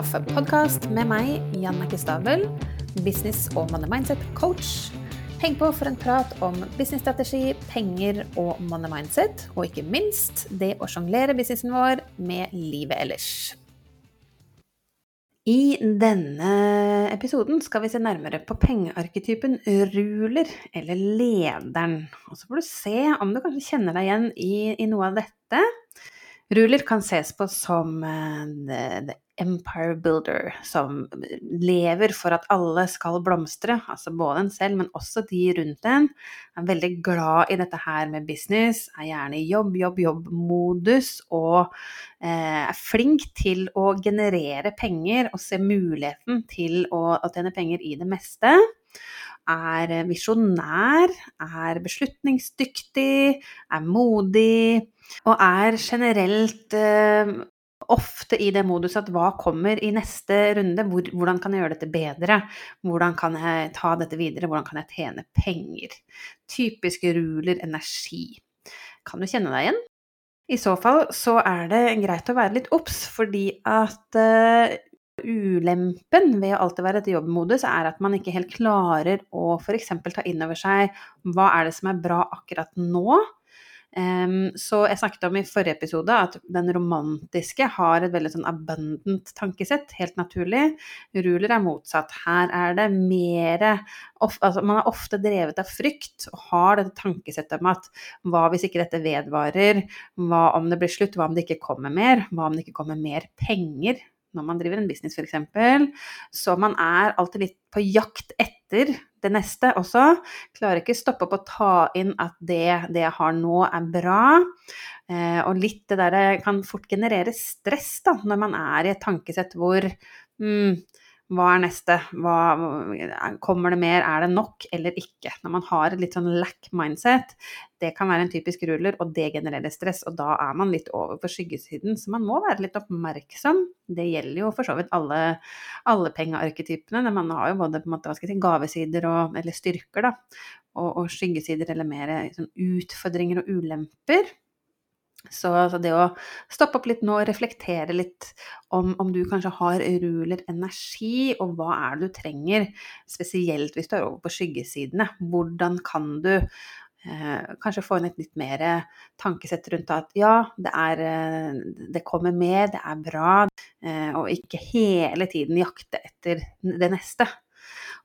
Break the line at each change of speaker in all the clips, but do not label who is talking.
Kaffepodkast med meg, Janne Stabel, business- og money mindset-coach. Heng på for en prat om businessstrategi, penger og money mindset, og ikke minst det å sjonglere businessen vår med livet ellers. I denne episoden skal vi se nærmere på pengearketypen ruler, eller lederen. Og så får du se om du kanskje kjenner deg igjen i, i noe av dette. Ruler kan ses på som det, the empire builder, som lever for at alle skal blomstre, altså både en selv, men også de rundt en. Er veldig glad i dette her med business, er gjerne i jobb, jobb, jobb-modus og uh, er flink til å generere penger og se muligheten til å tjene penger i det meste er visjonær, er beslutningsdyktig, er modig og er generelt eh, ofte i det modus at hva kommer i neste runde? Hvor, hvordan kan jeg gjøre dette bedre? Hvordan kan jeg ta dette videre? Hvordan kan jeg tjene penger? Typisk ruler energi. Kan du kjenne deg igjen? I så fall så er det greit å være litt obs, fordi at uh, ulempen ved å alltid være i jobbmodus er at man ikke helt klarer å f.eks. ta inn over seg hva er det som er bra akkurat nå? Så jeg snakket om i forrige episode at den romantiske har et veldig sånn abundant tankesett, helt naturlig. Ruler er motsatt. Her er det mer altså Man er ofte drevet av frykt og har dette tankesettet om at hva hvis ikke dette vedvarer? Hva om det blir slutt? Hva om det ikke kommer mer? Hva om det ikke kommer mer penger? Når man driver en business f.eks. Så man er alltid litt på jakt etter det neste også. Klarer ikke stoppe opp og ta inn at det, det jeg har nå, er bra. Eh, og litt det derre kan fort generere stress da, når man er i et tankesett hvor mm, hva er neste? Hva, kommer det mer? Er det nok eller ikke? Når man har et litt sånn lack mindset, det kan være en typisk ruller, og det genererer stress. Og da er man litt over på skyggesiden, så man må være litt oppmerksom. Det gjelder jo for så vidt alle, alle pengearketypene. Man har jo både måte, si, gavesider og, eller styrker, da, og, og skyggesider eller mer sånn utfordringer og ulemper. Så, så, det å stoppe opp litt nå og reflektere litt om, om, du kanskje har ruler energi, og hva er det du trenger, spesielt hvis du er over på skyggesidene. Hvordan kan du kanskje få inn et litt mer tankesett rundt at ja, det, er, eh, det kommer mer, det er bra, eh, og ikke hele tiden jakte etter det neste.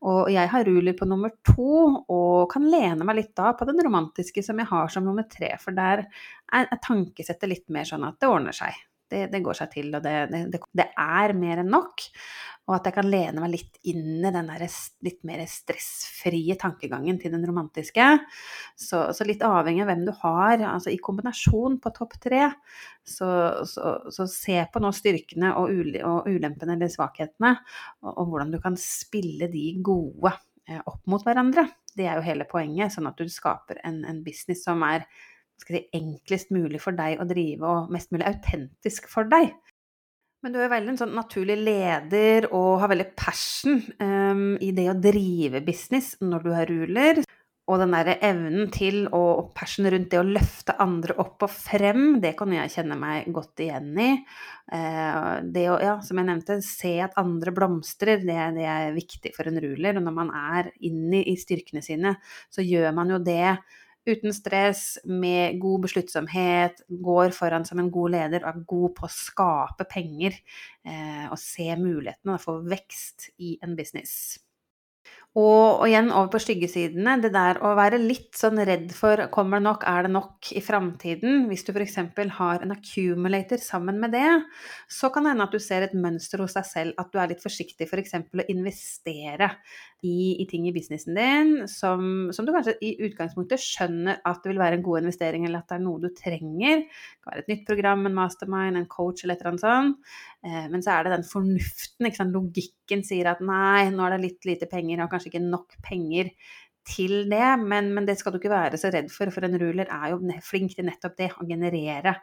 Og jeg har ruler på nummer to, og kan lene meg litt da på den romantiske som jeg har som nummer tre, for der er, er tankesettet litt mer sånn at det ordner seg. Det, det går seg til, og det, det, er mer enn nok. Og at jeg kan lene meg litt inn i den der litt mer stressfrie tankegangen til den romantiske. Så, så, litt avhengig av hvem du har, altså i kombinasjon på topp tre, så, så, så se på nå styrkene og, og, ulempene eller svakhetene, og, og, hvordan du kan spille de gode eh, opp mot hverandre. Det er jo hele poenget, sånn at du skaper en, en business som er si, enklest mulig for deg å drive, og mest mulig autentisk for deg. Men du er veldig en sånn naturlig leder og har veldig passion um, i det å drive business når du er ruler. Og den derre evnen til og passion rundt det å løfte andre opp og frem, det kan jeg kjenne meg godt igjen i. Uh, det å, ja, som jeg nevnte, se at andre blomstrer, det, det er viktig for en ruler. Og når man er inne i styrkene sine, så gjør man jo det uten stress, med god besluttsomhet, går foran som en god leder og er god på å skape penger eh, og se mulighetene for vekst i en business. Og, og, igjen over på skyggesidene, det der å være litt sånn redd for kommer det nok, er det nok i framtiden. Hvis du f.eks. har en accumulator sammen med det, så kan det hende at du ser et mønster hos deg selv, at du er litt forsiktig f.eks. For å investere i, i, ting i businessen din som, som, du kanskje i utgangspunktet skjønner at det vil være en god investering, eller at det er noe du trenger. Det kan være et nytt program, en mastermind, en coach eller et eller annet sånt. Eh, men så er det den fornuften, ikke sant? logikken sier at nei, nå er det litt lite penger, og kanskje ikke nok penger til det, men, men, det skal du ikke være så redd for, for en ruler er jo flink til nettopp det, å generere,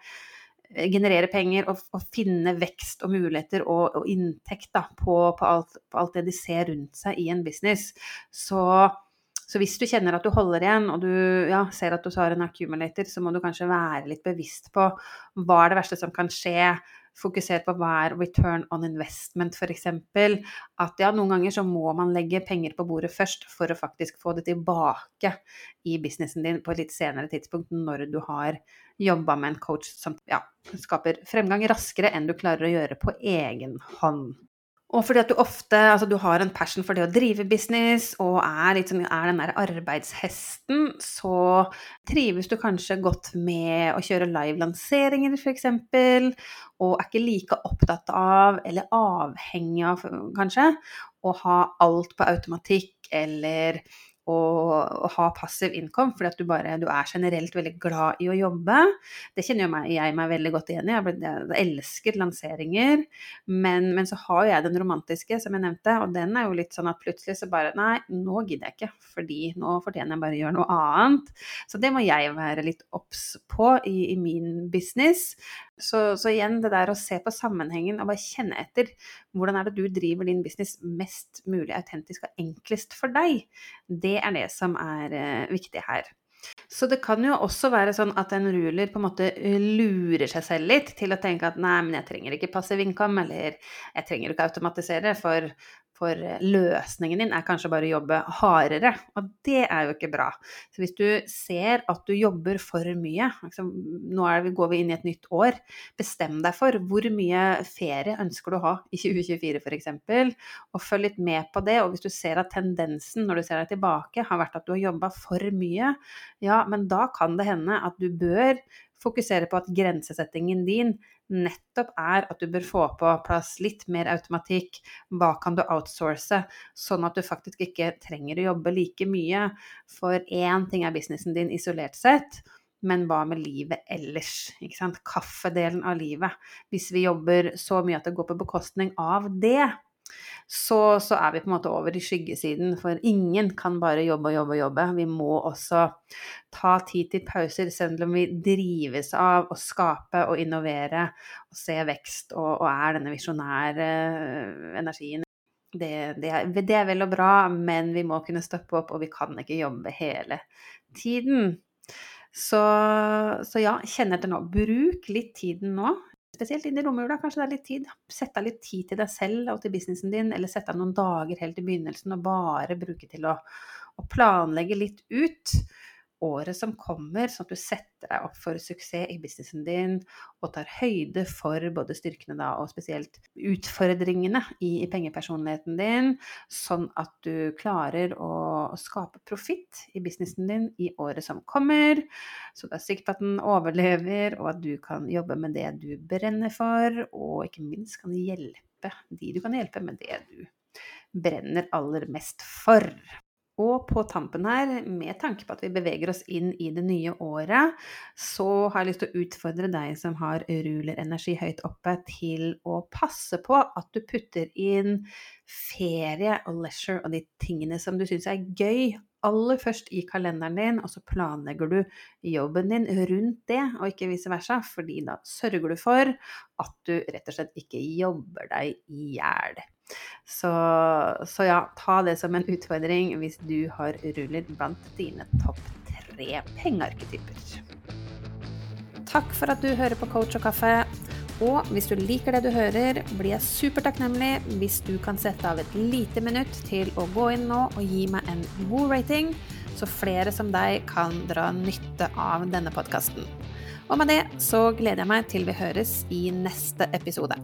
eh, generere penger og, og, finne vekst og muligheter og, og inntekt da, på, på, alt, på, alt, det de ser rundt seg i en business. Så, så hvis du kjenner at du holder igjen, og du ja, ser at du har en accumulator, så må du kanskje være litt bevisst på hva er det verste som kan skje fokusert på hva er return on investment, f.eks. At ja, noen ganger så må man legge penger på bordet først for å faktisk få det tilbake i businessen din på et litt senere tidspunkt, når du har jobba med en coach som ja, skaper fremgang raskere enn du klarer å gjøre på egen hånd. Og fordi at du ofte altså du har en passion for det å drive business og er, sånn, er den der arbeidshesten, så trives du kanskje godt med å kjøre live-lanseringer f.eks. Og er ikke like opptatt av, eller avhengig av kanskje, å ha alt på automatikk eller å, å, ha passiv income, fordi at du bare du er generelt veldig glad i å jobbe. Det kjenner jeg meg, jeg meg veldig godt igjen i. Jeg, jeg, elsker lanseringer. Men, men, så har jeg den romantiske, som jeg nevnte, og den er jo litt sånn at plutselig så bare Nei, nå gidder jeg ikke, fordi nå fortjener jeg bare å gjøre noe annet. Så det må jeg være litt obs på i, i min business. Så, så, igjen det der å se på sammenhengen og bare kjenne etter. Hvordan er det du driver din business mest mulig autentisk og enklest for deg? Det er det som er eh, viktig her. Så det kan jo også være sånn at en ruler på en måte eh, lurer seg selv litt til å tenke at nei, men jeg trenger ikke passiv income, eller jeg trenger ikke automatisere, for for løsningen din er kanskje bare å jobbe hardere, og det er jo ikke bra. Så hvis du ser at du jobber for mye, liksom, nå vi, går vi inn i et nytt år, bestem deg for hvor mye ferie ønsker du å ha i 2024 f.eks., og følg litt med på det. Og hvis du ser at tendensen når du ser deg tilbake har vært at du har jobba for mye, ja, men da kan det hende at du bør fokusere på at grensesettingen din nettopp er at du bør få på plass litt mer automatikk. Hva kan du outsource, sånn at du faktisk ikke trenger å jobbe like mye. For én ting er businessen din isolert sett, men hva med livet ellers? Ikke sant? Kaffedelen av livet. Hvis vi jobber så mye at det går på bekostning av det, så, så, er vi på en måte over i skyggesiden. For ingen kan bare jobbe og jobbe og jobbe. Vi må også ta tid til pauser, selv om vi drives av å skape og innovere og se vekst og, og er denne visjonære eh, energien. Det, det, er, det er vel og bra, men vi må kunne stoppe opp, og vi kan ikke jobbe hele tiden. Så, så ja, kjenn etter nå. Bruk litt tiden nå spesielt inn i romjula, kanskje det er litt tid. Sett av litt tid til deg selv og til businessen din, eller sett av noen dager helt i begynnelsen og bare bruke til å, å planlegge litt ut året som kommer, sånn at du setter deg opp for suksess i businessen din og tar høyde for både styrkene da, og spesielt utfordringene i, i pengepersonligheten din, sånn at du klarer å, skape profitt i businessen din i året som kommer. Så du er sikker på at den overlever, og at du kan jobbe med det du brenner for, og ikke minst kan hjelpe de du kan hjelpe med det du brenner aller mest for. Og på tampen her, med tanke på at vi beveger oss inn i det nye året, så har jeg lyst til å utfordre deg som har rulerenergi høyt oppe, til å passe på at du putter inn ferie og leisure og de tingene som du syns er gøy, aller først i kalenderen din, og så planlegger du jobben din rundt det, og ikke vice versa, fordi da sørger du for at du rett og slett ikke jobber deg i hjel. Så, så, ja, ta det som en utfordring hvis du har ruller blant dine topp tre pengearketyper. Takk for at du hører på Coach og kaffe. Og hvis du liker det du hører, blir jeg supertakknemlig hvis du kan sette av et lite minutt til å gå inn nå og gi meg en god rating, så flere som deg kan dra nytte av denne podkasten. Og med det så gleder jeg meg til vi høres i neste episode.